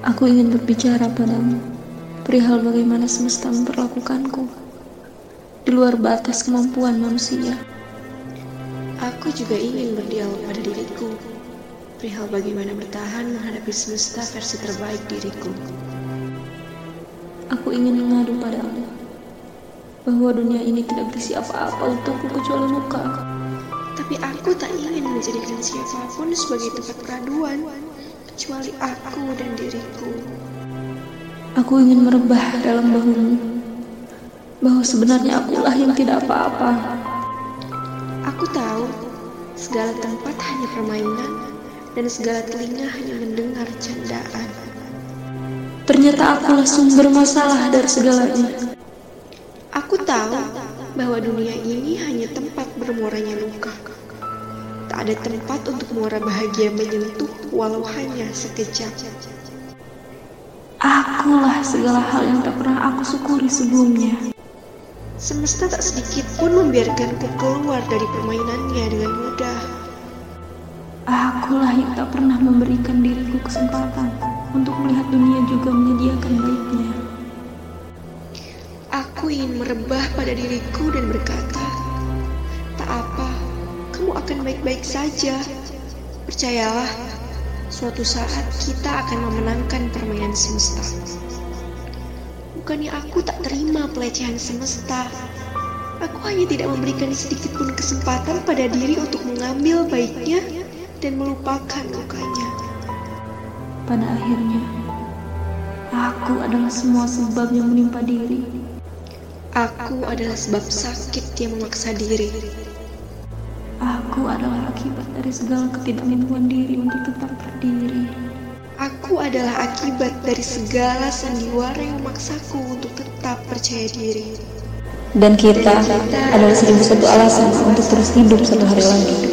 Aku ingin berbicara padamu perihal bagaimana semesta memperlakukanku di luar batas kemampuan manusia. Aku juga ingin berdialog pada diriku perihal bagaimana bertahan menghadapi semesta versi terbaik diriku. Aku ingin mengadu padamu bahwa dunia ini tidak berisi apa-apa untukku kecuali luka. Tapi aku tak ingin menjadikan siapa pun sebagai tempat keraduan, kecuali aku dan diriku. Aku ingin merebah dalam bahumu, bahwa sebenarnya akulah yang tidak apa-apa. Aku tahu, segala tempat hanya permainan, dan segala telinga hanya mendengar candaan. Ternyata akulah sumber masalah dari segalanya. Aku tahu bahwa dunia ini hanya tempat bermuaranya luka. Tak ada tempat untuk muara bahagia menyentuh walau hanya sekejap. Akulah segala hal yang tak pernah aku syukuri sebelumnya. Semesta tak sedikit pun membiarkanku keluar dari permainannya dengan mudah. Akulah yang tak pernah memberikan diriku kesempatan untuk melihat dunia juga menyediakan baiknya. Aku ingin merebah pada diriku dan berkata, tak apa, kamu akan baik-baik saja. Percayalah, suatu saat kita akan memenangkan permainan semesta. Bukannya aku tak terima pelecehan semesta. Aku hanya tidak memberikan sedikit pun kesempatan pada diri untuk mengambil baiknya dan melupakan lukanya. Pada akhirnya, aku adalah semua sebab yang menimpa diri. Aku adalah sebab sakit yang memaksa diri. Aku adalah akibat dari segala ketidakmampuan diri untuk tetap berdiri. Aku adalah akibat dari segala sandiwara yang memaksaku untuk tetap percaya diri. Dan kita adalah seribu satu alasan untuk terus hidup satu hari lagi.